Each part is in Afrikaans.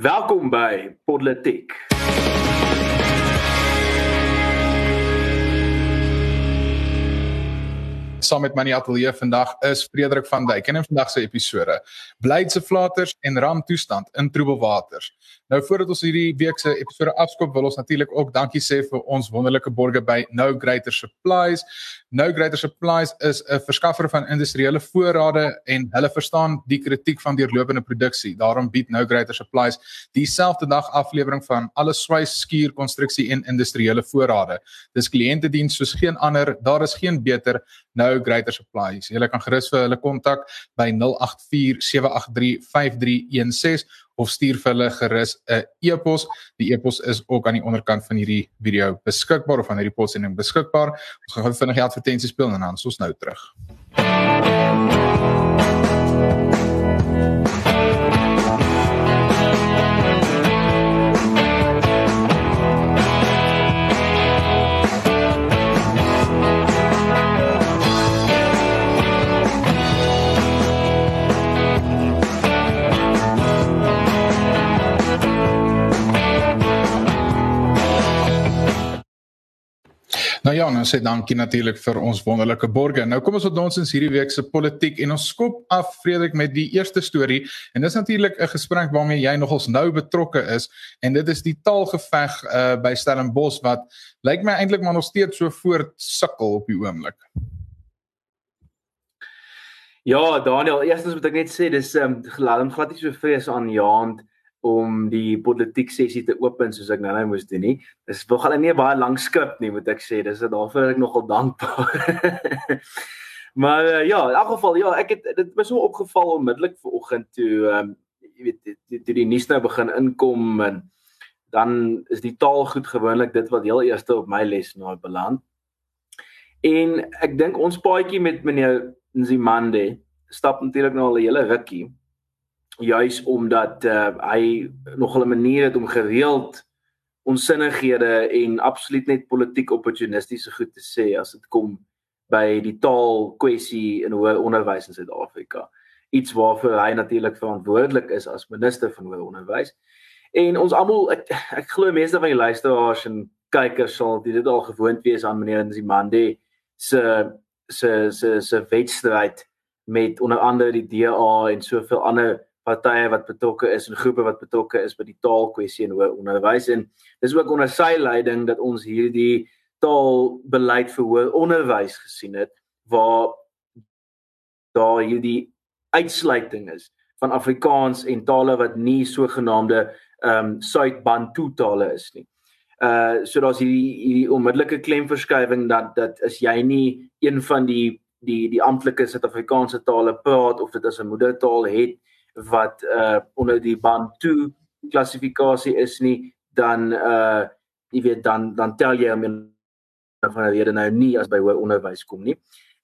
Welkom by Politiek. Saam met my in die ateljee vandag is Frederik van Dijk en in vandag se episode Blydse flaters en ramptoestand in troebelwaters. Nou voordat ons hierdie week se episode afskop, wil ons natuurlik ook dankie sê vir ons wonderlike borgers by No Greater Supplies. No Greater Supplies is 'n verskaffer van industriële voorrade en hulle verstaan die kritiek van deurlopende produksie. Daarom bied No Greater Supplies dieselfde dag aflewering van alle swys, skuur, konstruksie en industriële voorrade. Dis kliëntediens soos geen ander. Daar is geen beter No Greater Supplies. Jy kan gerus vir hulle kontak by 084 783 5316 of stuur vir hulle gerus 'n e-pos. Die e-pos is ook aan die onderkant van hierdie video beskikbaar of van hierdie podsending beskikbaar. Ons gaan gou vinnig die advertensie speel en dan ons nou terug. Nou ja, nou sê dankie natuurlik vir ons wonderlike borgers. Nou kom ons op ons ins hierdie week se politiek en ons skop af Frederik met die eerste storie en dis natuurlik 'n gesprek waarmee jy nogals nou betrokke is en dit is die taalgeveg uh, by Stellenbosch wat lyk my eintlik maar nog steeds so voort sukkel op die oomblik. Ja, Daniel, eerstens moet ek net sê dis ehm um, hom glad nie so vrees aan Jaand om die politiek sessie te open soos ek nou nou moes doen nie. Dis nog al nie baie lank skrip nie, moet ek sê. Dis daarvoor ek nogal dankbaar. maar uh, ja, in elk geval ja, ek het dit was so opgeval onmiddellik vanoggend toe ehm um, jy weet toe die, die nuus nou begin inkom en dan is die taal goed gewoonlik dit wat heel eerste op my les nou beland. En ek dink ons paadjie met meneer Nzimande stap natuurlik nou al 'n hele rukkie juis omdat uh, hy nogal 'n manier het om gereeld onsinnighede en absoluut net politiek opportunistiese goed te sê as dit kom by die taal kwessie in hoër onderwys in Suid-Afrika. Iets waarvoor hy natuurlik verantwoordelik is as minister van hoër onderwys. En ons almal ek, ek glo meeste van die luisteraars en kykers sal dit al gewoond wees aan meneer Nzimande se se se se wedstryd met onder andere die DA en soveel ander partye wat betrokke is en groepe wat betrokke is by die taalkwessie en hoër onderwys en dis ook onder sy leiding dat ons hierdie taalbeleid vir hoër onderwys gesien het waar daar hierdie uitsluiting is van Afrikaans en tale wat nie sogenaamde ehm um, Suid-Bantu tale is nie. Uh so daar's hierdie hierdie onmiddellike klemverskywing dat dat is jy nie een van die die die amptelike Suid-Afrikaanse tale praat of dit as 'n moedertaal het wat uh onder die Bantu klassifikasie is nie dan uh jy weet dan dan tel jy hom van die rede nou nie as by hoër onderwys kom nie.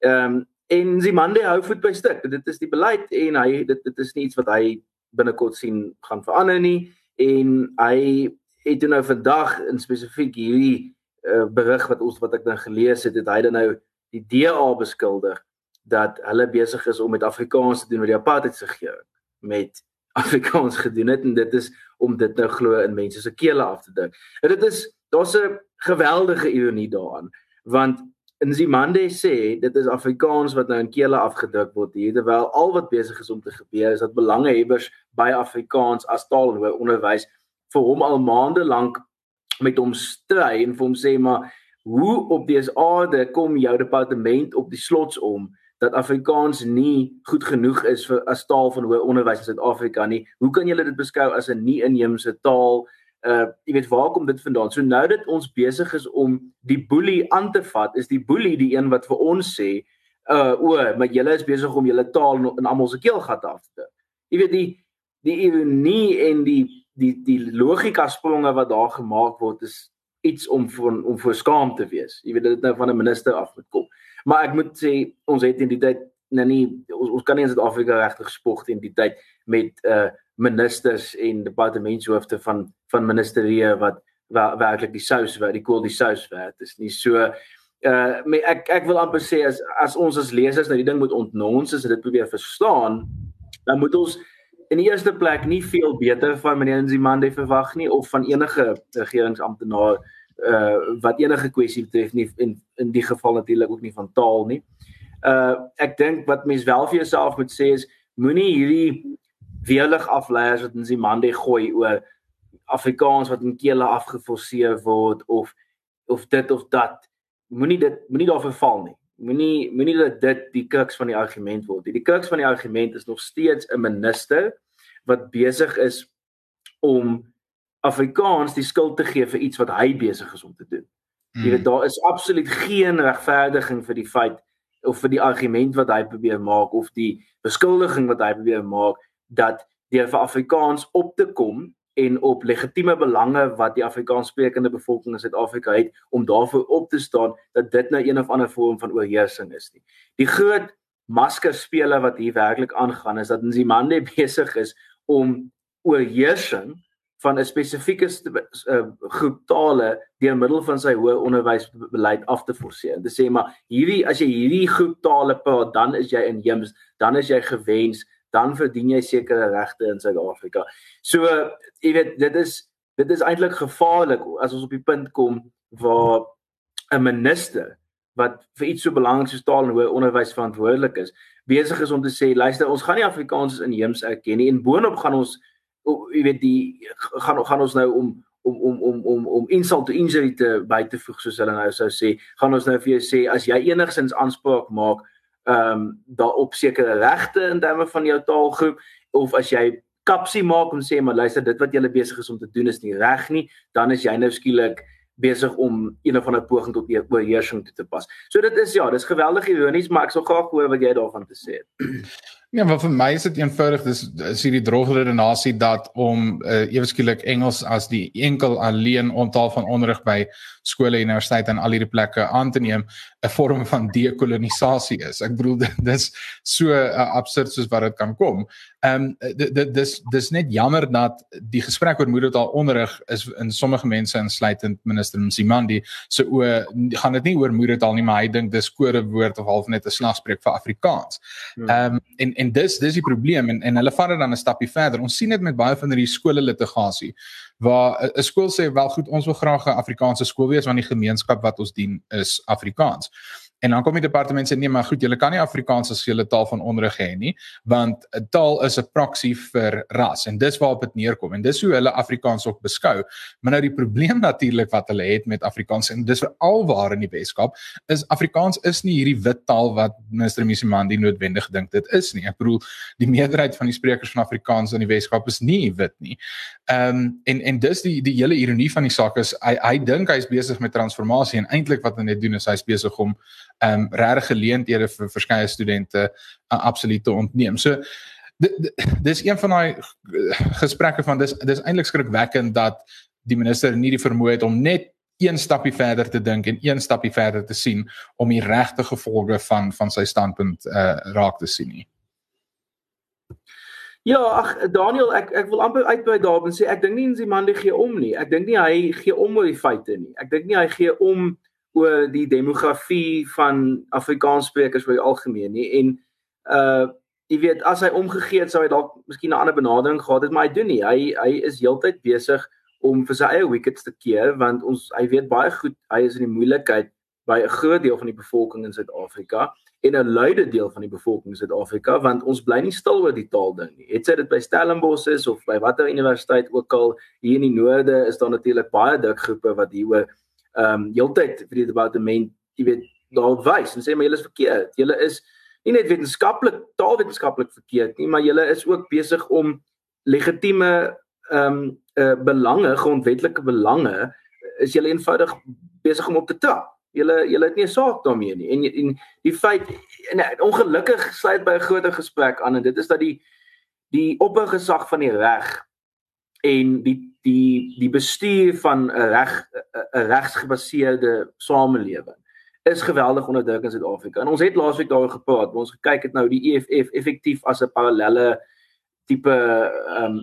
Ehm um, en Zimande hou voet by stuk. Dit is die beleid en hy dit dit is nie iets wat hy binnekort sien gaan verander nie en hy het nou vandag in spesifiek hierdie uh, berig wat ons wat ek dan gelees het, het hy dan nou die DA beskuldig dat hulle besig is om met Afrikaans te doen met die apartheid regering met Afrikaans gedoen het en dit is om dit nou glo in mense se kele af te dik. En dit is daar's 'n geweldige ironie daaraan want in Zimande sê dit is Afrikaans wat nou in kele afgedruk word hier terwyl al wat besig is om te gebeur is dat belangehebbers by Afrikaans as taal en onderwys vir hom al maande lank met hom stry en vir hom sê maar hoe op dese aarde kom jou departement op die slots om dat Afrikaans nie goed genoeg is vir as taal van hoër onderwys in Suid-Afrika nie. Hoe kan julle dit beskou as 'n nie-inheemse taal? Uh jy weet waar kom dit vandaan? So nou dat ons besig is om die boelie aan te vat, is die boelie die een wat vir ons sê, uh o, maar julle is besig om julle taal in almal se keelgat af te. Jy weet die die ironie en die die die logika spronge wat daar gemaak word is iets om van om voor skaam te wees. Jy weet dit nou van 'n minister af moet kom. Maar ek moet sê ons het in die tyd nou nie ons, ons kan nie in Suid-Afrika regtig spog in die tyd met uh ministers en departementshoofde van van ministerie wat werklik die sous wat die kool die sous werd is nie so uh my, ek ek wil amper sê as as ons as lesers nou die ding moet ontnons as dit probeer verstaan dan moet ons in die eerste plek nie veel beter van meneer Nzimande verwag nie of van enige regeringsamptenaar uh wat enige kwessie betref nie in in die geval natuurlik ook nie van taal nie. Uh ek dink wat mens wel vir jouself moet sê is moenie hierdie weerlig afleiers wat Nzimande gooi oor Afrikaans wat in kele afgeforceer word of of dit of dat moenie dit moenie daarvoor val nie. Moenie moenie dat dit die kruks van die argument word. Die kruks van die argument is nog steeds 'n minister wat besig is om Afrikaans die skuld te gee vir iets wat hy besig is om te doen. Hmm. Jy weet daar is absoluut geen regverdiging vir die feit of vir die argument wat hy probeer maak of die beskuldiging wat hy probeer maak dat deur vir Afrikaans op te kom en op legitieme belange wat die Afrikaanssprekende bevolking in Suid-Afrika het om daarvoor op te staan dat dit nou een of ander vorm van oorheersing is nie. Die groot maskerspele wat hier werklik aangaan is dat Nzimande besig is om oorheersing van 'n spesifieke uh, groep tale deur middel van sy hoër onderwysbeleid af te forceer. Dit sê maar hierdie as jy hierdie groep tale praat, dan is jy in Jems, dan is jy gewens dan verdien jy sekere regte in Suid-Afrika. So jy weet dit is dit is eintlik gevaarlik as ons op die punt kom waar 'n minister wat vir iets so belangrik soos taal en hoër onderwys verantwoordelik is, besig is om te sê luister ons gaan nie Afrikaans in Jeems erken nie en boonop gaan ons jy weet die gaan gaan ons nou om om om om om om insult to injury te by te voeg soos hulle nou sou sê gaan ons nou vir jou sê as jy enigsins aanspraak maak ehm um, daarop sekere regte in terme van jou taalgroep of as jy kapsie maak om sê maar luister dit wat jy besig is om te doen is nie reg nie dan is jy nou skielik besig om een of ander poging tot oorheersing toe te pas. So dit is ja, dis geweldig ironies, maar ek sou graag hoor wat jy daarvan te sê het. Ja, maar vir my is dit eenvoudig dis is hierdie droogredenasie dat om uh, ewe skielik Engels as die enkel alleen ontaal van onderrig by skole, universiteite en al hierdie plekke aan te neem 'n vorm van dekolonisasie is. Ek bedoel dis so uh, absurd soos wat dit kan kom. Ehm um, dit dis dis net jammer dat die gesprek oor moedertaal onderrig is in sommige mense insluitend minister Msimandi se so, o gaan dit nie oor moedertaal nie, maar hy dink dis kodewoord of half net 'n slagspreuk vir Afrikaans. Hmm. Ehm um, en en dis dis die probleem en en hulle vat dit dan 'n stapie verder. Ons sien dit met baie van hierdie skole litigasie waar 'n skool sê wel goed ons wil graag 'n Afrikaanse skool wees want die gemeenskap wat ons dien is Afrikaans. En dan kom die departement sê nee, maar goed, julle kan nie Afrikaans as julle taal van onderrig hê nie, want 'n taal is 'n proksie vir ras en dis waarop dit neerkom en dis hoe hulle Afrikaans ook beskou. Maar nou die probleem natuurlik wat hulle het met Afrikaans en dis veral waar in die Weskaap is Afrikaans is nie hierdie wit taal wat minister Misimandi noodwendig dink dit is nie. Ek bedoel, die meerderheid van die sprekers van Afrikaans in die Weskaap is nie wit nie. Ehm um, en en dis die die hele ironie van die saak is hy hy dink hy's besig met transformasie en eintlik wat hy net doen is hy's besig om ehm um, regte geleenthede vir verskeie studente uh, absoluut te ontneem. So dis een van daai gesprekke van dis dis eintlik skrikwekkend dat die minister nie die vermoë het om net een stapie verder te dink en een stapie verder te sien om die regte gevolge van van sy standpunt uh raak te sien nie. Ja, ag Daniel, ek ek wil amper uitbrei daarop en sê ek dink nie die man gee om nie. Ek dink nie hy gee om oor die feite nie. Ek dink nie hy gee om oor die demografie van Afrikaanssprekers oor die algemeen nie en uh jy weet as hy omgegee het sou hy dalk miskien 'n ander benadering gehad het maar hy doen nie hy hy is heeltyd besig om vir sy eie wickets te keer want ons hy weet baie goed hy is in die moeilikheid by 'n groot deel van die bevolking in Suid-Afrika en 'n luide deel van die bevolking in Suid-Afrika want ons bly nie stil oor die taal ding nie. Het sy dit by Stellenbosch is of by watter universiteit ook al hier in die noorde is daar natuurlik baie dik groepe wat hieroor ehm um, heeltyd vir die departement, jy weet, daar wys en sê maar julle is verkeerd. Julle is nie net wetenskaplik, taalwetenskaplik verkeerd nie, maar julle is ook besig om legitieme ehm um, uh, belange, grondwetlike belange is julle eenvoudig besig om op te trap. Julle julle het nie 'n saak daarmee nie. En en die feit en ongelukkig sluit by 'n groter gesprek aan en dit is dat die die oppergesag van die reg en die die die bestuur van 'n reg 'n regsgebaseerde samelewing is geweldig onderdruk in Suid-Afrika. En ons het laasweek daaroor gepraat, ons gekyk het nou die EFF effektief as 'n parallelle tipe ehm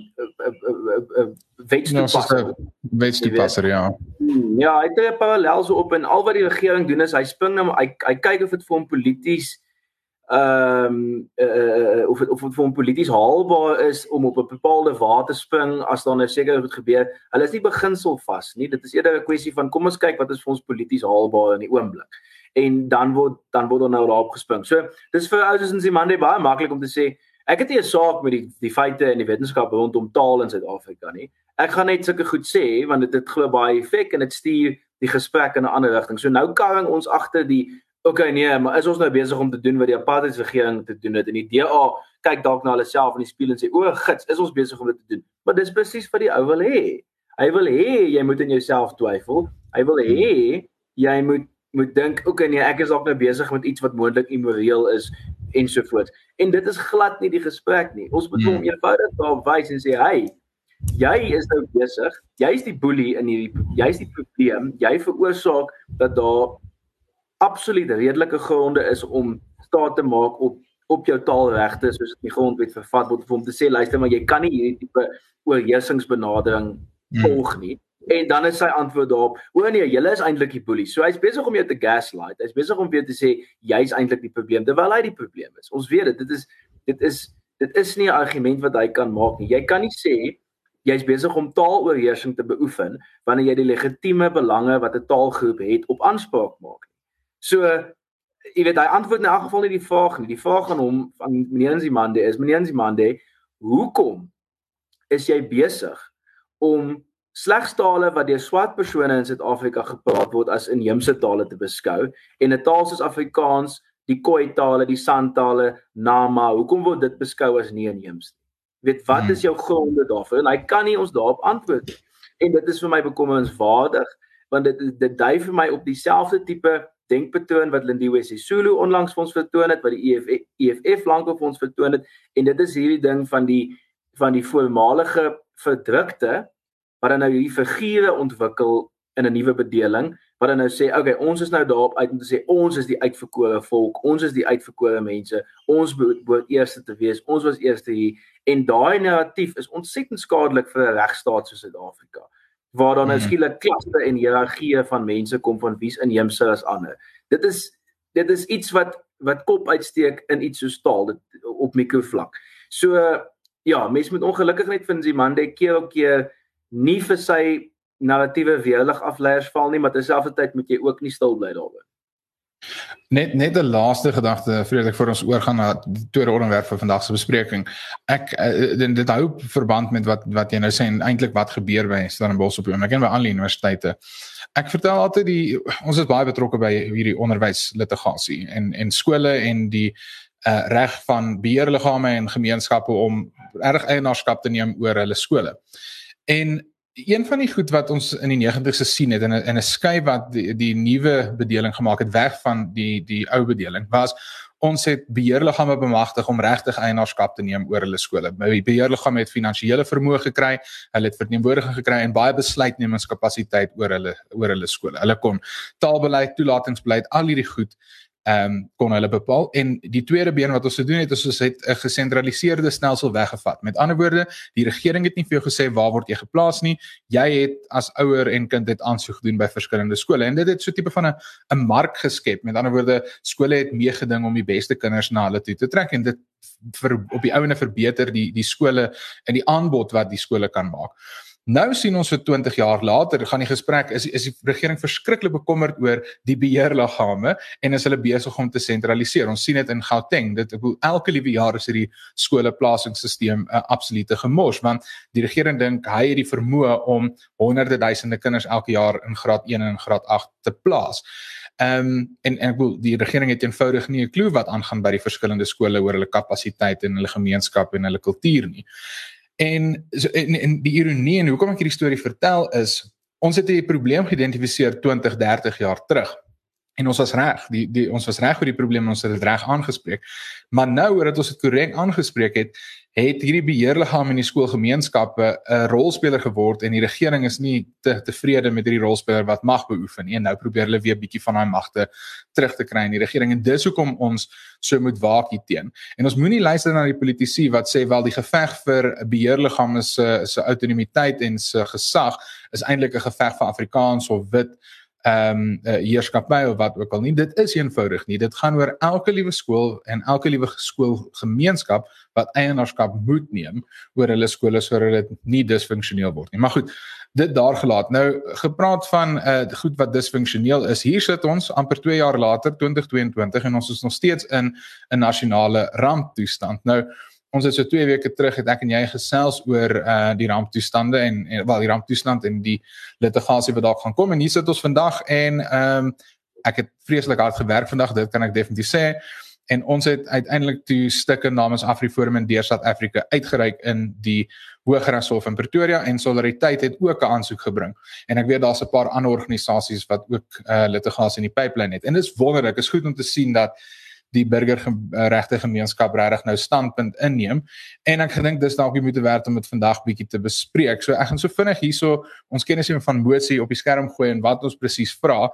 um, wetstoepasser. Wetstoepasser ja. Hmm, ja, hy het 'n parallel so op en al wat die regering doen is hy spring nou hy hy kyk of dit vir hom polities ehm um, uh, of of of vir polities haalbaar is om op 'n bepaalde water te spring as daar 'n sekere goed gebeur. Hulle is nie beginsel vas nie. Dit is eerder 'n kwessie van kom ons kyk wat is vir ons polities haalbaar in die oomblik. En dan word dan word nou daarop gespring. So, dis vir ouers in Zimbabwe baie maklik om te sê ek het nie 'n saak met die die feite en die wetenskap rondom taal in Suid-Afrika nie. Ek gaan net sulke goed sê want dit het glo baie effek en dit stuur die gesprek in 'n ander rigting. So nou karring ons agter die okay nee, maar is ons nou besig om te doen wat die apartheid regering te doen het en die DA kyk dalk na hulle self in die spieël en sê o, gits, is ons besig om dit te doen. Maar dis presies wat die ou wil hê. Hy wil hê jy moet in jouself twyfel. Hy wil hê jy moet moet dink okay nee, ek is dalk nou besig met iets wat moontlik immoreel is ensovoorts. En dit is glad nie die gesprek nie. Ons moet hom hmm. eenvoudig daar wys en sê, "Hey, jy is nou besig. Jy's die boelie in hierdie jy's die probleem. Jy veroorsaak dat daar absoluut redelike gronde is om staat te maak op op jou taalregte soos dit in die grondwet vervat word om te sê luister maar jy kan nie hierdie tipe oorheersingsbenadering hmm. volg nie. En dan is sy antwoord daarop: "O nee, julle is eintlik die boelie." So hy's besig om jou te gaslight. Hy's besig om weer te sê jy's eintlik die probleem terwyl hy die probleem is. Ons weet dit. Dit is dit is dit is nie 'n argument wat hy kan maak nie. Jy kan nie sê jy's besig om taaloorheersing te beoefen wanneer jy die legitieme belange wat 'n taalgroep het op aanspraak maak. So jy weet hy antwoord in elk geval nie die vraag nie. Die vraag aan hom van meneer Nzimande is meneer Nzimande, hoekom is jy besig om slegs tale wat deur swart persone in Suid-Afrika gepraat word as inheemse tale te beskou en 'n taal soos Afrikaans, die Khoi tale, die San tale, Nama, hoekom word dit beskou as nie inheems nie? weet wat is jou gronde daarvoor en hy kan nie ons daarop antwoord nie. En dit is vir my bekommerenswaardig want dit dit dui vir my op dieselfde tipe denkpatroon wat Lindiwe Sisulu onlangs vir ons vertoon het wat die EFF, EFF lankop vir ons vertoon het. En dit is hierdie ding van die van die voormalige verdrukte wat dan nou hierdie figure ontwikkel in 'n nuwe bedeling wat dan nou sê okay ons is nou daarop uit om te sê ons is die uitverkore volk ons is die uitverkore mense ons behoort eerste te wees ons was eerste hier. En daai narratief is ontsettend skadelik vir 'n regstaat soos Suid-Afrika waar dan nou hmm. skielik klasse en hiërargieë van mense kom van wie's inheemse as ander dit is dit is iets wat wat kop uitsteek in iets so taal dit op mikrovlak so ja mense moet ongelukkig net vind die man dit keer op keer nie vir sy narratiewe weerlig afleiers val nie, maar terselfdertyd moet jy ook nie stil bly daaroor. Net net 'n laaste gedagte ek vir ons oorgaan na die tweede onderwerp vir vandag se bespreking. Ek uh, dit hou verband met wat wat jy nou sê en eintlik wat gebeur by Stellenbosch op en ek ken by al die universiteite. Ek vertel altyd die ons is baie betrokke by hierdie onderwyslitigasie en en skole en die uh reg van beheerliggame en gemeenskappe om reg eienaarskap te neem oor hulle skole. En een van die goed wat ons in die 90's gesien het in 'n in 'n skuif wat die, die nuwe bedeling gemaak het weg van die die ou bedeling was ons het beheerliggame bemagtig om regtig eienaarskap te neem oor hulle skole. Die beheerliggame het finansiële vermoë gekry, hulle het verteenwoordiging gekry en baie besluitnemingskapasiteit oor hulle oor hulle skole. Hulle kon taalbeleid, toelatingsbeleid, al hierdie goed ehm um, kon hulle bepaal en die tweede been wat ons gedoen het is ons het 'n gesentraliseerde stelsel weggevat. Met ander woorde, die regering het nie vir jou gesê waar word jy geplaas nie. Jy het as ouer en kind het aansoek gedoen by verskillende skole en dit het so tipe van 'n 'n mark geskep. Met ander woorde, skole het meegeding om die beste kinders na hulle toe te trek en dit vir op die ouene verbeter die die skole en die aanbod wat die skole kan maak. Nou sien ons vir 20 jaar later gaan die gesprek is is die regering verskriklik bekommerd oor die beheerliggame en is hulle besig om te sentraliseer. Ons sien dit in Gauteng. Dit elke liewe jaar is hierdie skoolplasingsstelsel 'n uh, absolute gemors want die regering dink hy het die vermoë om honderde duisende kinders elke jaar in graad 1 en graad 8 te plaas. Ehm um, en en ek bedoel die regering het eenvoudig nie 'n klou wat aangaan by die verskillende skole oor hulle kapasiteit en hulle gemeenskap en hulle kultuur nie. En so en, en die ironie en hoekom ek hierdie storie vertel is ons het 'n probleem geïdentifiseer 20, 30 jaar terug. En ons was reg, die die ons was reg oor die probleem ons het dit reg aangespreek. Maar nou oordat ons dit korrek aangespreek het, het hierdie beheerliggaam in die skoolgemeenskappe 'n rolspeler geword en die regering is nie te tevrede met hierdie rolspeler wat mag beoefen nie. En nou probeer hulle weer bietjie van daai magte terug te kry in die regering en dis hoekom ons so moet waak hierteen. En ons moenie luister na die politici wat sê wel die geveg vir beheerliggame se se autonomiteit en se gesag is eintlik 'n geveg vir Afrikaans of wit ehm um, uh, heerskappy of wat ook al nie. Dit is eenvoudig nie. Dit gaan oor elke liewe skool en elke liewe skoolgemeenskap wat eienaarskap moet neem oor hulle skole sodat dit nie disfunksioneel word nie. Maar goed, dit daar gelaat. Nou gepraat van uh goed wat disfunksioneel is. Hier sit ons amper 2 jaar later 2022 en ons is nog steeds in 'n nasionale ramptoestand. Nou ons het so 2 weke terug het ek en jy gesels oor uh die ramptoestande en, en wel die ramptoestand en die litigasie wat daar gaan kom. En hier sit ons vandag en ehm um, ek het vreeslik hard gewerk vandag dit kan ek definitief sê. En ons het uiteindelik toe stukke namens AfriForum in deur Suid-Afrika uitgereik in die Hooggeregshof in Pretoria en Solidariteit het ook 'n aansoek gebring. En ek weet daar's 'n paar ander organisasies wat ook uh litigasie in die pipeline het. En dit is wonderlik. Is goed om te sien dat die burgerregte gemeenskap regtig nou standpunt inneem en ek gedink dis dalk die moeite werd om dit vandag bietjie te bespreek. So ek gaan so vinnig hierso ons kennis van Mootsie op die skerm gooi en wat ons presies vra.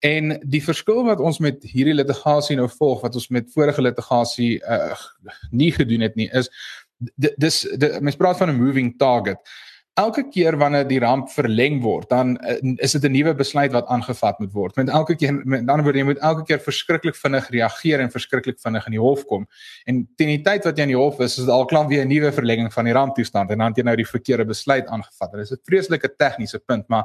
En die verskil wat ons met hierdie litigasie nou volg wat ons met vorige litigasie uh, nie gedoen het nie is dis mens praat van 'n moving target elke keer wanneer die ramp verleng word, dan uh, is dit 'n nuwe besluit wat aangevat moet word. Met elke keer met ander woorde, jy moet elke keer verskriklik vinnig reageer en verskriklik vinnig in die hof kom. En teen die tyd wat jy in die hof is, is dit al klaar weer 'n nuwe verlenging van die ramptoestand en dan het jy nou die verkeerde besluit aangevat. Dit is 'n vreeslike tegniese punt, maar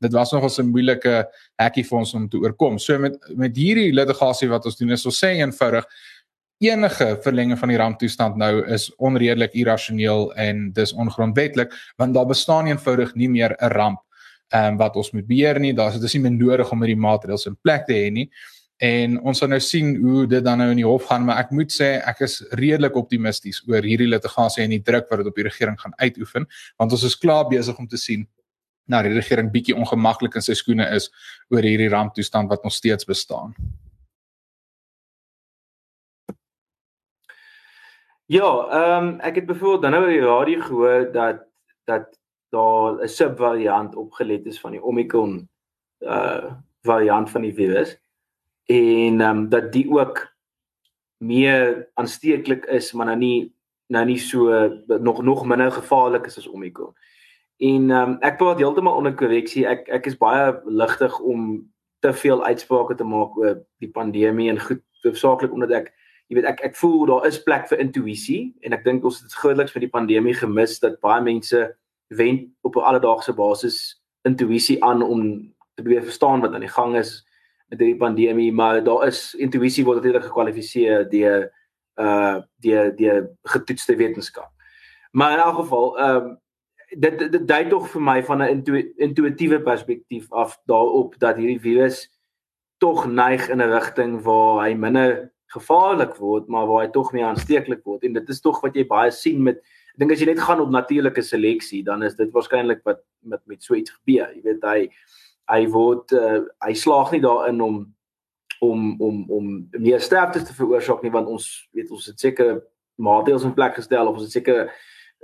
dit was nogal 'n moeilike hekkie vir ons om te oorkom. So met met hierdie litigasie wat ons doen is ons sê eenvoudig enige verlenging van die ramptoestand nou is onredelik irrasioneel en dis ongrondwetlik want daar bestaan eenvoudig nie meer 'n ramp ehm um, wat ons moet beheer nie daar is dit is nie meer nodig om hierdie maatreëls in plek te hê nie en ons sal nou sien hoe dit dan nou in die hof gaan maar ek moet sê ek is redelik optimisties oor hierdie litigasie en die druk wat dit op die regering gaan uitoefen want ons is klaar besig om te sien nou die regering bietjie ongemaklik in sy skoene is oor hierdie ramptoestand wat nog steeds bestaan. Ja, ehm um, ek het byvoorbeeld dan nou op die radio gehoor dat dat daar 'n subvariant opgelet is van die Omicron uh variant van die virus en ehm um, dat die ook meer aansteeklik is, maar nou nie nou nie so nog nog minder gevaarlik is as Omicron. En ehm um, ek praat heeltemal onder korreksie. Ek ek is baie ligtig om te veel uitsprake te maak oor die pandemie en goed hoofsaaklik omdat ek jy weet ek ek voel daar is plek vir intuïsie en ek dink ons het grootliks met die pandemie gemis dat baie mense wend op 'n alledaagse basis intuïsie aan om te probeer verstaan wat aan die gang is met die pandemie maar daar is intuïsie word natuurlik gekwalifiseer deur uh die die getoetste wetenskap. Maar in elk geval ehm um, dit dit dui tog vir my van 'n intu intuïtiewe perspektief af daarop dat hierdie virus tog neig in 'n rigting waar hy minder gevaarlik word maar waar hy tog nie aansteeklik word. En dit is tog wat jy baie sien met ek dink as jy net gaan op natuurlike seleksie dan is dit waarskynlik wat met met so iets gebeur. Jy weet hy hy word uh, hy slaag nie daarin om om om om meer sterftes te veroorsaak nie want ons weet ons het seker maatreëls in plek gestel of ons het seker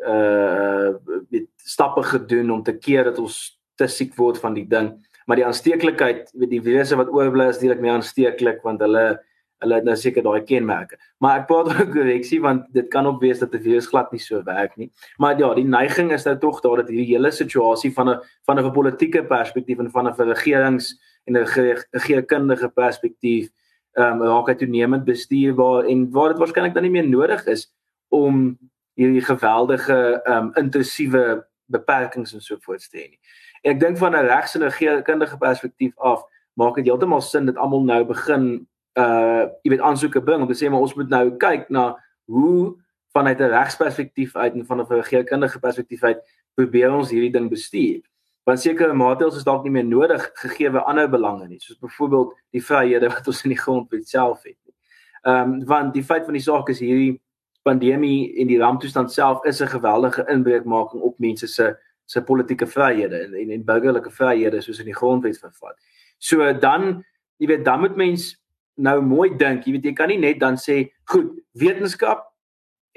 uh met stappe gedoen om te keer dat ons te siek word van die ding. Maar die aansteeklikheid weet die virusse wat oorbly is direk meer aansteeklik want hulle hulle het nou seker daai kenmerke. Maar ek praat ook korreksie want dit kan ook wees dat die virus glad nie so werk nie. Maar ja, die neiging is nou tog daar dat hierdie hele situasie van 'n van 'n politieke perspektief en van 'n regerings en 'n regeringskundige perspektief ehm um, raak hy toenemend bestuurbaar en waar dit waarskynlik dan nie meer nodig is om hierdie geweldige ehm um, intensiewe beperkings en so voort te hê nie. En ek dink van 'n regs en regeringskundige perspektief af maak dit heeltemal sin dat almal nou begin uh jy weet aansoeke bring om te sê maar ons moet nou kyk na hoe vanuit 'n regsperspektief uit en van 'n regeringskundige perspektief uit probeer ons hierdie ding bestuur. Want sekere maatreëls is dalk nie meer nodig gegee we ander belange nie, soos byvoorbeeld die vryhede wat ons in die grondwet self het nie. Ehm um, want die feit van die saak is hierdie pandemie en die ramptoestand self is 'n geweldige inbreukmaking op mense se se politieke vryhede en, en burgerlike vryhede soos in die grondwet vervat. So dan jy weet dan moet mens nou mooi dink, jy weet jy kan nie net dan sê goed, wetenskap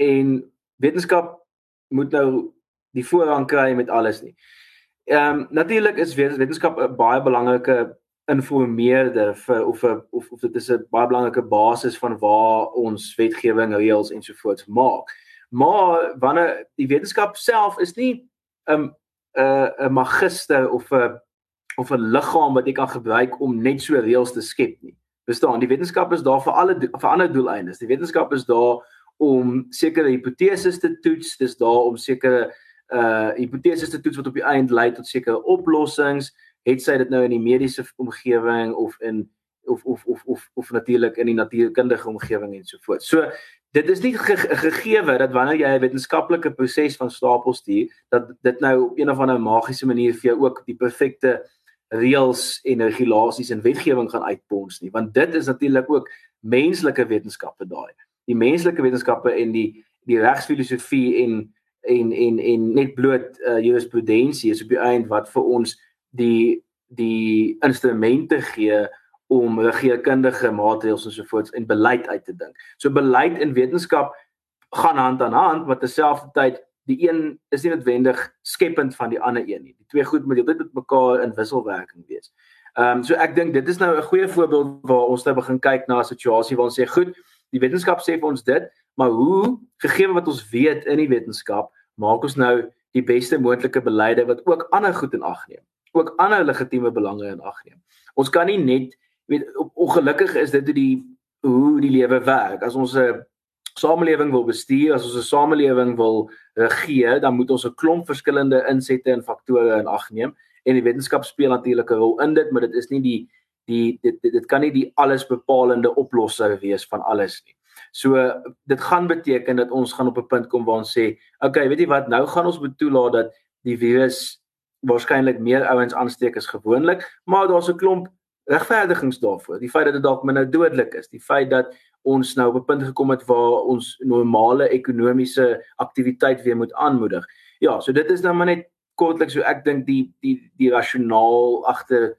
en wetenskap moet nou die voorrang kry met alles nie. Ehm um, natuurlik is wetenskap 'n baie belangrike informeerder vir of vir of of dit is 'n baie belangrike basis van waar ons wetgewing, reëls ensovoorts maak. Maar wanneer die wetenskap self is nie 'n 'n 'n magister of 'n of 'n liggaam wat jy kan gebruik om net so reëls te skep nie. Verstaan, die wetenskap is daar vir alle vir ander doeleindes. Die wetenskap is daar om sekere hipoteses te toets, dis daar om sekere uh hipoteses te toets wat op die eind lei tot sekere oplossings, het sy dit nou in die mediese omgewing of in of of of of of natuurlik in die natuurkundige omgewing en so voort. So dit is nie ge gegeewe dat wanneer jy 'n wetenskaplike proses van stapel stuur dat dit nou op een of ander magiese manier vir jou ook die perfekte reëls en regulasies en wetgewing gaan uitpons nie want dit is natuurlik ook menslike wetenskappe daai die menslike wetenskappe en die die regsfilosofie en en en en net bloot uh, jurisprudensie is op die eind wat vir ons die die instrumente gee om regeringskundige maatreëls ensovoorts en beleid uit te dink. So beleid en wetenskap gaan hand aan hand, maar terselfdertyd die een is nie noodwendig skepend van die ander een nie. Die twee goed moet altyd met mekaar in wisselwerking wees. Ehm um, so ek dink dit is nou 'n goeie voorbeeld waar ons nou begin kyk na 'n situasie waar ons sê goed, die wetenskap sê vir ons dit, maar hoe gegee wat ons weet in die wetenskap, maak ons nou die beste moontlike beleide wat ook ander goed in ag neem, ook ander legitieme belange in ag neem. Ons kan nie net weet ongelukkig is dit die hoe die lewe werk. As ons 'n samelewing wil bestuur, as ons 'n samelewing wil regeer, dan moet ons 'n klomp verskillende insette en faktore in ag neem en die wetenskap speel natuurlik 'n rol in dit, maar dit is nie die die dit dit, dit kan nie die alles bepalende oplosser wees van alles nie. So dit gaan beteken dat ons gaan op 'n punt kom waar ons sê, okay, weet jy wat, nou gaan ons moet toelaat dat die virus waarskynlik meer ouens aansteek as gewoonlik, maar daar's 'n klomp regverdigings daarvoor. Die feit dat dit dalk minder dodelik is, die feit dat ons nou op 'n punt gekom het waar ons normale ekonomiese aktiwiteit weer moet aanmoedig. Ja, so dit is nou maar net kortliks so ek dink die die die rasionaal agter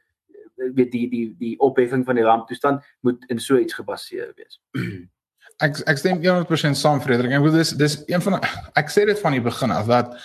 weet die die die opheffing van die ramptoestand moet in so iets gebaseer wees. ek ek stem 100% saam Frederik. Ek bedoel dis dis een van ek sê dit van die begin af dat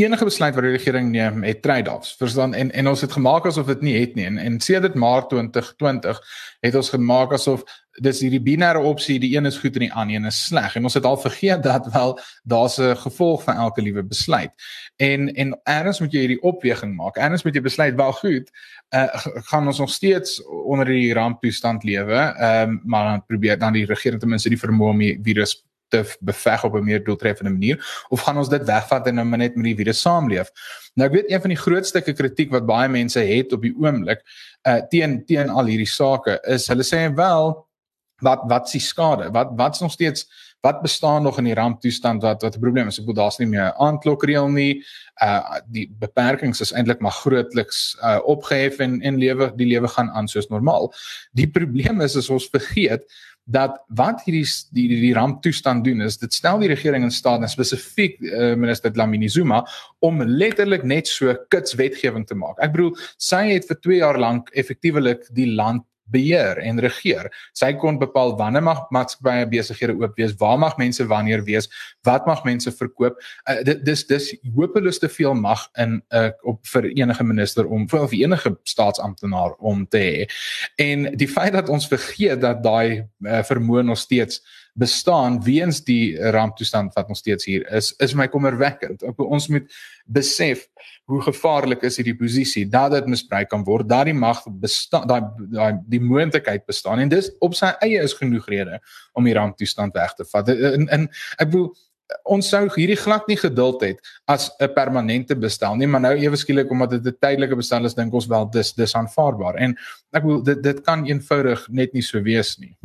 enige besluit wat die regering neem het trade-offs. Verstaan en en ons het gemaak asof dit nie het nie en en sedert Maart 2020 het ons gemaak asof dis hierdie binêre opsie die een is goed en die ander een is sleg en ons het al vergeet dat wel daar's 'n gevolg van elke liewe besluit. En en eers moet jy hierdie opweging maak. Eers moet jy besluit wel goed, uh, gaan ons nog steeds onder die ramptoestand lewe, ehm um, maar dan probeer dan die regering ten minste die vermoë om die virus te beveg op 'n meer doeltreffende manier of gaan ons dit wegvat en nou net met die virus saamleef. Nou ek weet een van die grootste kritiek wat baie mense het op die oomblik uh teen teen al hierdie sake is hulle sê wel wat wat s'ie skade? Wat wat's nog steeds wat bestaan nog in die ramptoestand wat wat 'n probleem is? Ek bedoel daar's nie meer 'n aandklokreël nie. Uh die beperkings is eintlik maar grootliks uh opgehef en en lewe die lewe gaan aan soos normaal. Die probleem is as ons vergeet dat wat hierdie die die, die ramptoestand doen is dit stel die regering in staat en spesifiek uh, minister Dlamini Zuma om letterlik net so kits wetgewing te maak. Ek bedoel sy het vir 2 jaar lank effektiewelik die land beheer en regeer. Sy kon bepaal wanneer mag maatskappye besighede oop wees, waar mag mense wanneer wees, wat mag mense verkoop. Uh, dit dis dis hopeloos te veel mag in uh, op vir enige minister om vir enige staatsamptenaar om te hê. En die feit dat ons vergeet dat daai uh, vermoë nog steeds bestaan weens die ramptoestand wat ons steeds hier is is my kommerwekkend. Ons moet besef hoe gevaarlik is hierdie posisie dat dit misbruik kan word dat die mag bestaan daai daai die moontlikheid bestaan en dis op sy eie is genoeg rede om die ramptoestand weg te vat. En, en ek bedoel ons sou hierdie glad nie geduld het as 'n permanente bestel nie maar nou ewe skielik omdat dit 'n tydelike bestel is dink ons wel dis dis aanvaarbaar. En ek bedoel dit dit kan eenvoudig net nie so wees nie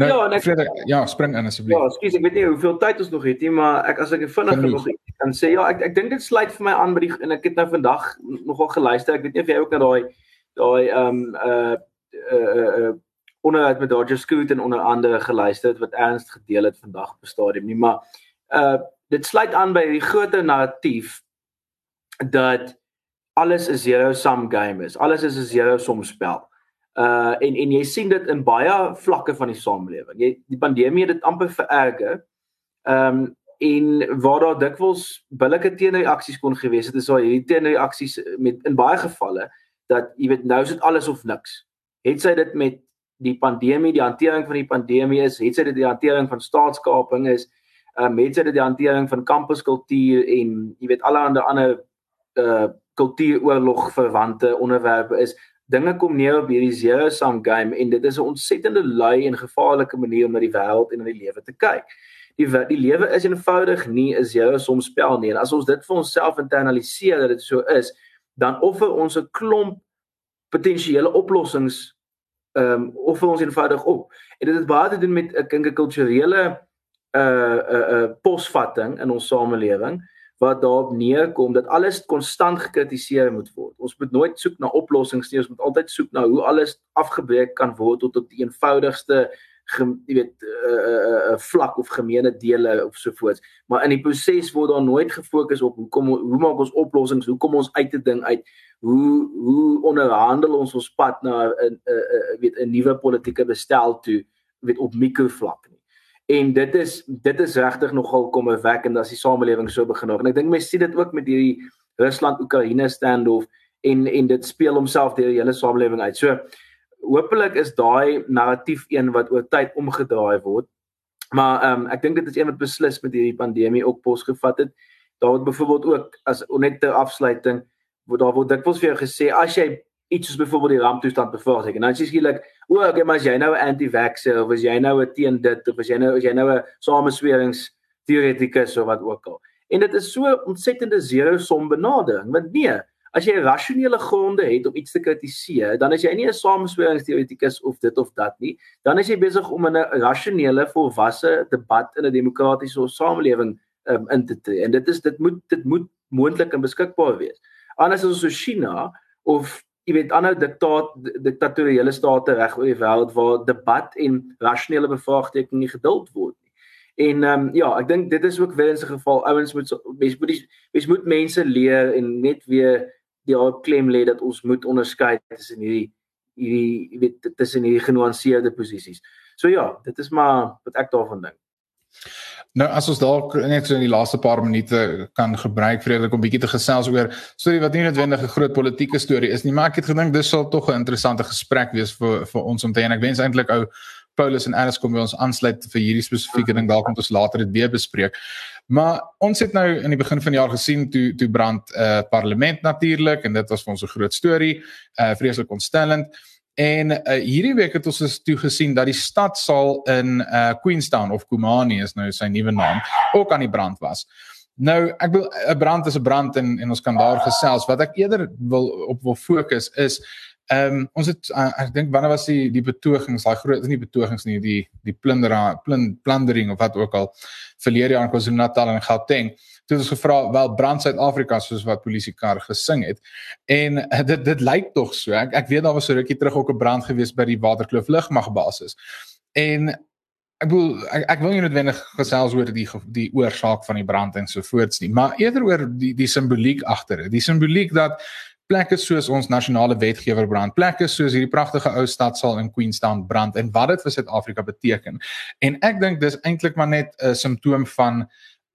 Nou, ja, ek, Frederik, ja, spring in asseblief. Ja, ekskuus, ek weet nie hoeveel tyd ons nog het nie, maar ek as ek vinnig nog kan sê ja, ek ek dink dit sluit vir my aan by die en ek het nou vandag nogal geluister. Ek weet nie of jy ook na daai daai ehm um, uh uh uh onderhoud met Dodger Scoot en onder andere geluister het wat ernst gedeel het vandag op stadium nie, maar uh dit sluit aan by die groter narratief dat alles 'n zero sum game is. Alles is 'n zero sum spel. Uh en en jy sien dit in baie vlakke van die samelewing. Jy die pandemie het dit amper vererger. Ehm um, en waar daar dikwels billike teenreaksies kon gewees het, is daar hierdie teenreaksies met in baie gevalle dat jy weet nou is dit alles of niks. Het sy dit met die pandemie, die hantering van die pandemie is, het sy dit die hantering van staatskaping is, ehm um, het sy dit die hantering van kampuskultuur en jy weet allerlei ander uh kultuuroorlog verwante onderwerpe is dinge kom neer op hierdie zero sum game en dit is 'n ontsettende lui en gevaarlike manier om na die wêreld en na die lewe te kyk. Die die lewe is eenvoudig nie 'n zero sum spel nie. En as ons dit vir onsself internaliseer dat dit so is, dan offer ons 'n klomp potensiële oplossings ehm um, offer ons eenvoudig op. En dit het baie te doen met 'n kinke kulturele uh 'n uh, uh, posvatting in ons samelewing wat daarop neerkom dat alles konstant gekritiseer moet word. Ons moet nooit soek na oplossings nie, ons moet altyd soek na hoe alles afgebreek kan word tot op die eenvoudigste jy weet 'n uh, uh, uh, vlak of gemeene dele of so voort. Maar in die proses word daar nooit gefokus op hoe kom hoe maak ons oplossings, hoe kom ons uit 'n ding uit? Hoe hoe onderhandel ons ons pad na 'n 'n weet 'n nuwe politieke bestel toe, weet op mikrovlak nie en dit is dit is regtig nogal kommerwekkend as die samelewing so begin raak. En ek dink mense sien dit ook met hierdie Rusland-Oekraïne standoff en en dit speel homself deur die hele samelewing uit. So hopelik is daai narratief een wat oor tyd omgedraai word. Maar ehm um, ek dink dit is een wat beslis met hierdie pandemie ook pos gevat het. Daar word byvoorbeeld ook as net ter afsluiting word daar word dikwels vir jou gesê as jy iets soos byvoorbeeld die ramptoestand bevraag en dan sê skielik o, okay, maar as jy nou 'n anti-vaxxer of as jy nou 'n teen dit of as jy nou as jy nou 'n sameswerings teoretikus of wat ook al. En dit is so ontsettende zero som benadering. Want nee, as jy rasionele gronde het om iets te kritiseer, dan is jy nie 'n sameswerings teoretikus of dit of dat nie. Dan is jy besig om in 'n rasionele, volwasse debat in 'n demokratiese samelewing um, in te tree. En dit is dit moet dit moet moontlik en beskikbaar wees. Anders as so China of jy weet ander diktaat diktatoriale state reg oor die wêreld waar debat en rasionele bevraagteking nie geduld word nie. En ehm um, ja, ek dink dit is ook weer in 'n geval ouens moet mens moet mens moet mense leer en net weer die op klem lê dat ons moet onderskei tussen hierdie hierdie jy weet tussen hierdie genuanceerde posisies. So ja, dit is maar wat ek daarvan dink. Nou as ons dalk net so in die laaste paar minute kan gebruik vredelik om bietjie te gesels oor storie wat nie noodwendig 'n groot politieke storie is nie, maar ek het gedink dis sal tog 'n interessante gesprek wees vir vir ons om te en ek wens eintlik ou Paulus en Alice kom by ons aansluit vir hierdie spesifieke ding dalk om ons later dit weer bespreek. Maar ons het nou in die begin van die jaar gesien toe toe brand 'n uh, parlement natuurlik en dit was vir ons 'n groot storie, uh, vreeslik ontstellend. En uh, hierdie week het ons dus toe gesien dat die stadsaal in uh, Queenstown of Kumani is nou sy nuwe naam ook aan die brand was. Nou ek wil 'n brand is 'n brand en en ons kan daar gesels. Wat ek eerder wil op wil fokus is ehm um, ons het uh, ek dink wanneer was die die betogings, daai groot nie betogings nie, die die plundering, plundering of wat ook al verlede jaar in KwaZulu-Natal en Gauteng toe ons gevra wel brand Suid-Afrika soos wat polisiekar gesing het. En uh, dit dit lyk tog so. Ek ek weet daar was so rukkie terug ook 'n brand gewees by die Waterkloof lugmagbasis. En ek wil ek, ek wil nie noodwendig gesels oor die die oorsaak van die brand en so voorts nie maar eerder oor die die simboliek agter dit. Die simboliek dat plekke soos ons nasionale wetgewer brand plekke soos hierdie pragtige ou stadsaal in Queenstown brand en wat dit vir Suid-Afrika beteken. En ek dink dis eintlik maar net 'n simptoom van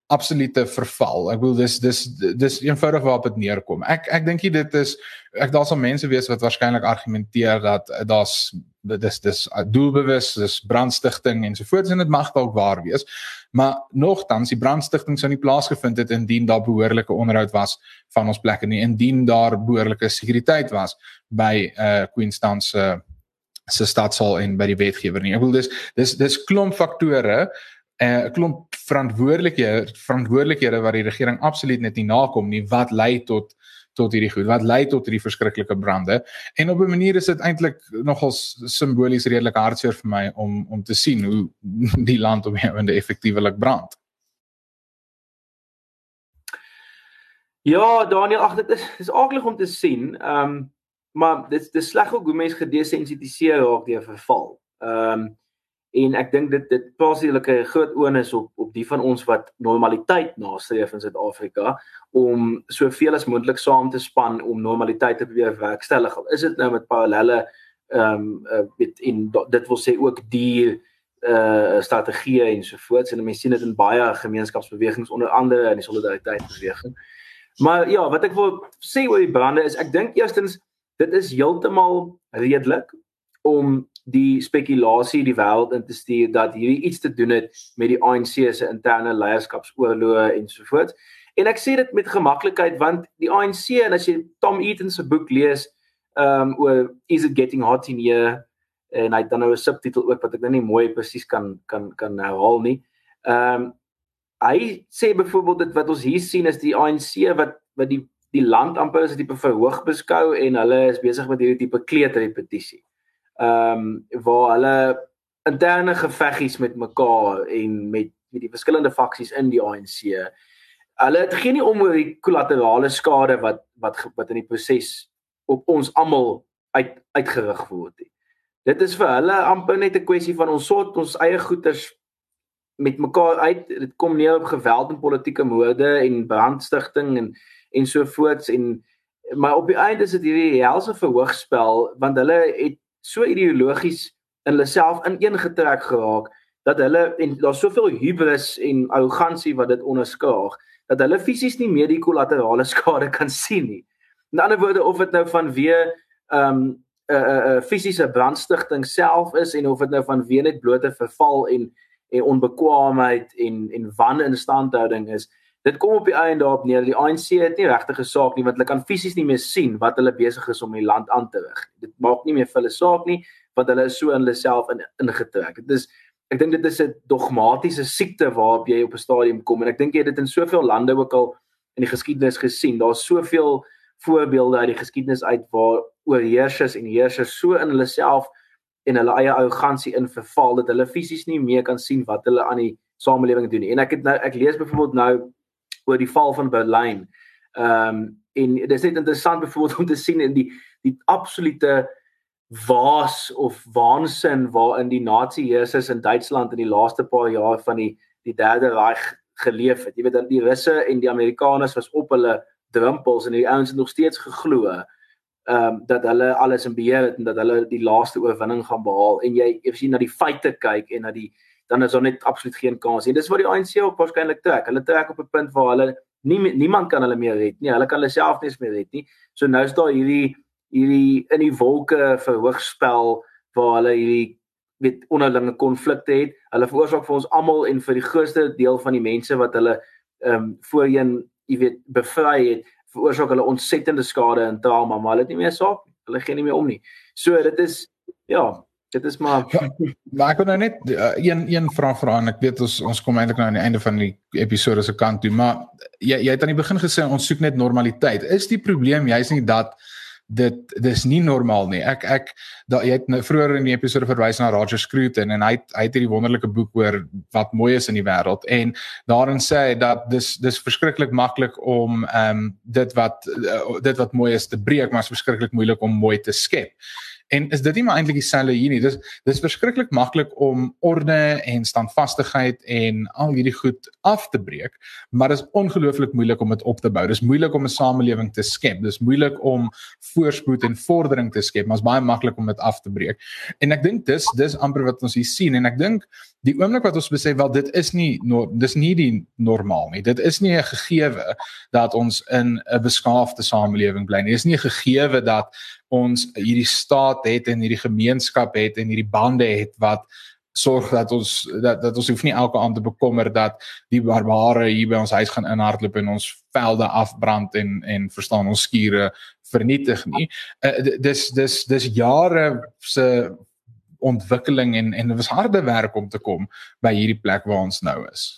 absolute verval. Ek bedoel dis dis dis eenvoudig waarop dit neerkom. Ek ek dink dit is ek daar sal mense wees wat waarskynlik argumenteer dat daar's dis dis doelbewus, dis brandstigting en so voort en dit mag dalk waar wees. Maar nogtans die brandstigting sou nie plaasgevind het indien daar behoorlike onderhoud was van ons plekke nie, indien daar behoorlike sekuriteit was by uh Queenstown se se stadsaal en by die wetgewer nie. Ek bedoel dis dis dis klomp faktore 'n uh, klomp verantwoordelikhede verantwoordelikhede wat die regering absoluut net nie nakom nie wat lei tot tot hierdie goed wat lei tot hierdie verskriklike brande en op 'n manier is dit eintlik nogal simbolies redelik hartseer vir my om om te sien hoe die land op die einde effektiewelik brand. Ja, Daniel, ag dit is dis aardig om te sien. Ehm um, maar dit dis sleg hoe mense gedesensitiseer raak deur verval. Ehm um, en ek dink dit dit plaas hierdie groot onus op op die van ons wat normaliteit nastreef in Suid-Afrika om soveel as moontlik saam te span om normaliteit te probeer werkstellig. Is dit nou met parallelle ehm um, uh, met in dit wil sê ook die uh strategie en so voort en mense sien dit in baie gemeenskapsbewegings onder andere in die solidariteitsbeweging. Maar ja, wat ek wil sê oor die brande is ek dink eerstens dit is heeltemal redelik om die spekulasie die wêreld in te stuur dat hierdie iets te doen het met die ANC se interne leierskapsoorloë en so voort. En ek sê dit met gemaklikheid want die ANC en as jy Tom Eaton se boek lees, ehm um, oor is it getting hot in here en hy het dan nou 'n subtitel ook wat ek nou nie mooi presies kan kan kan herhaal nie. Ehm um, hy sê byvoorbeeld dit wat ons hier sien is die ANC wat wat die die land amper as 'n tipe verhoog beskou en hulle is besig met hierdie tipe kleuterrepetisie. Ehm um, waar hulle interne geveggies met mekaar en met met die verskillende faksies in die ANC. Hulle het geen nie om oor die kollaterale skade wat wat wat in die proses op ons almal uit uitgerig word nie. Dit is vir hulle amper net 'n kwessie van ons sort ons eie goeders met mekaar uit. Dit kom neer op geweld en politieke moorde en brandstigting en en so voorts en maar op die einde is dit hierdie helse verhoogspel want hulle het so ideologies in hulle self ineengetrek geraak dat hulle en daar's soveel hubris en arrogansie wat dit onderskaag dat hulle fisies nie meer die kollaterale skade kan sien nie. In ander woorde of dit nou van weer ehm um, 'n uh, 'n uh, uh, fisiese brandstigting self is en of dit nou van weer net blote verval en en onbekwaamheid en en waninstandhouding is dit kom op die einde daarop neer die ANC het nie regtig 'n saak nie want hulle kan fisies nie meer sien wat hulle besig is om die land aan te rig dit maak nie meer vir hulle saak nie want hulle is so in hulle self in ingetrek. Dit is ek dink dit is 'n dogmatiese siekte waarop jy op 'n stadium kom en ek dink jy het dit in soveel lande ook al in die geskiedenis gesien. Daar's soveel voorbeelde uit die geskiedenis uit waar oorheersers en heersers so in hulle self en hulle eie arrogansie in verval dat hulle fisies nie meer kan sien wat hulle aan die samelewing doen nie. En ek het nou ek lees byvoorbeeld nou oor die val van Berlyn. Ehm um, en dit is net interessant byvoorbeeld om te sien in die die absolute waas of waansin waarin die nazi-heersers in Duitsland in die laaste paar jaar van die die derde Reich geleef het. Jy weet dat die Russe en die Amerikaners was op hulle drempels en die ouens het nog steeds geglo ehm um, dat hulle alles in beheer het en dat hulle die laaste oorwinning gaan behaal en jy as jy na die feite kyk en na die dan is daar net absoluut geen kans nie. Dis wat die ANC ook waarskynlik trek. Hulle trek op 'n punt waar hulle nie niemand kan hulle meer red nie. Hulle kan hulle self nie meer red nie. So nou is daar hierdie hierdie in die wolke verhoogspel waar hulle hierdie weet onderlinge konflikte het. Hulle veroorsaak vir ons almal en vir die grootste deel van die mense wat hulle ehm um, voorheen, jy weet, bevry het, veroorsaak hulle ontsettende skade en trauma, maar hulle het nie meer saak nie. Hulle gee nie meer om nie. So dit is ja, dit is maar ja, maar ek wil nou net uh, een een vraag vra en ek weet ons ons kom eintlik nou aan die einde van die episode se kant toe, maar jy jy het aan die begin gesê ons soek net normaliteit. Is die probleem juist nie dat dit dis nie normaal nie. Ek ek da jy het nou vroeër in die episode verwys na Roger Scruton en hy het, hy het hierdie wonderlike boek oor wat mooi is in die wêreld en daarin sê hy dat dis dis verskriklik maklik om ehm um, dit wat uh, dit wat mooi is te breek, maar is verskriklik moeilik om mooi te skep. En is dit nie maar eintlik dieselfde hier nie. Dis dis verskriklik maklik om orde en standvastigheid en al hierdie goed af te breek, maar dit is ongelooflik moeilik om dit op te bou. Dis moeilik om 'n samelewing te skep. Dis moeilik om voorspoed en vordering te skep, maar is baie maklik om dit af te breek. En ek dink dis dis amper wat ons hier sien en ek dink die oomblik wat ons besef wel dit is nie dis nie die normaal nie. Dit is nie 'n gegewe dat ons in 'n beskaafde samelewing bly nie. Dit is nie 'n gegewe dat ons hierdie staat het en hierdie gemeenskap het en hierdie bande het wat sorg dat ons dat dat ons hoef nie elke aand te bekommer dat die barbare hier by ons huis gaan inhardloop en ons velde afbrand en en verstaan ons skure vernietig nie. Uh, dis dis dis jare se ontwikkeling en en dit was harde werk om te kom by hierdie plek waar ons nou is.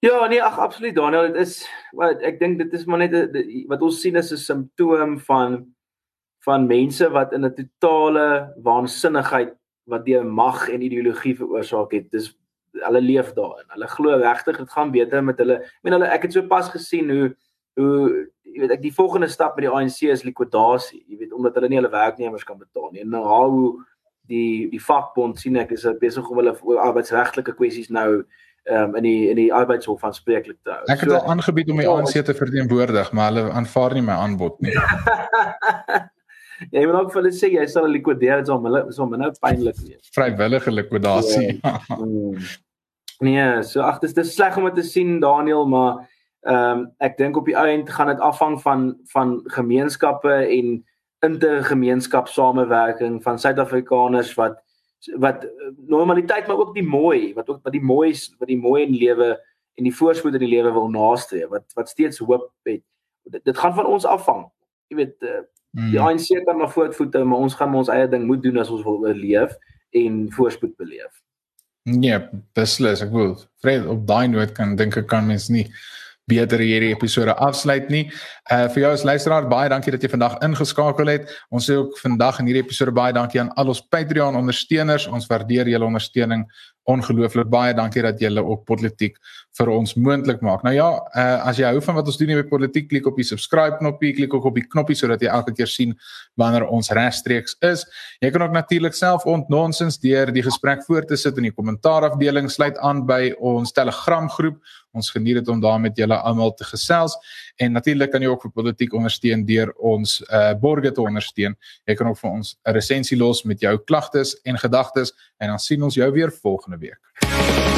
Ja, nee, ag absoluut Daniel, dit is wat ek dink dit is maar net wat ons sien is 'n simptoom van van mense wat in 'n totale waansinnigheid wat deur mag en ideologie veroorsaak het. Dis hulle leef daarin. Hulle glo regtig dit gaan beter met hulle. Ek meen hulle ek het so pas gesien hoe hoe jy weet ek die volgende stap met die ANC is likwidasie. Jy weet omdat hulle nie hulle werknemers kan betaal nie. En nou hoe die die vakbond sien ek is besig om hulle arbeidsregtelike kwessies nou um, in die in die arbeidshof aanspreeklik te hou. Ek het so, al aangebied om die ja, ANC te verteenwoordig, maar hulle aanvaar nie my aanbod nie. jy moet ook vir hulle sê jy sal likwideer dit om hulle so nou pynlik wees. Vrywillige likwidasie. Ja. Mm. nee, so ag dis dis sleg om dit te sien Daniel, maar ehm um, ek dink op die eind gaan dit afhang van van gemeenskappe en intergemeenskapsamewerking van Suid-Afrikaners wat wat normaliteit maar ook die mooi wat ook wat die mooi wat die mooi in lewe en die voorspoed in die lewe wil nastreef wat wat steeds hoop het. Dit, dit gaan van ons afhang. Jy weet uh, die mm. ANC kan maar voortvoete, maar ons gaan ons eie ding moet doen as ons wil oorleef en voorspoed beleef. Ja, beslis, ek wil. Vrede op daai noot kan dink ek kan mens nie beter hierdie episode afsluit nie. Uh vir jou as luisteraar baie dankie dat jy vandag ingeskakel het. Ons sê ook vandag in hierdie episode baie dankie aan al ons Patreon ondersteuners. Ons waardeer julle ondersteuning ongelooflik baie dankie dat julle op politiek vir ons moontlik maak. Nou ja, uh, as jy hou van wat ons doen hier by politiek, klik op die subscribe knoppie, klik ook op die knoppie sodat jy elke keer sien wanneer ons regstreeks is. Jy kan ook natuurlik self ontnonsens deur die gesprek voort te sit in die kommentaarafdeling, sluit aan by ons Telegram groep. Ons geniet dit om daar met julle almal te gesels en natuurlik kan jy ook vir politiek ondersteun deur ons uh borge te ondersteun. Jy kan ook vir ons 'n resensie los met jou klagtes en gedagtes en dan sien ons jou weer volgende week.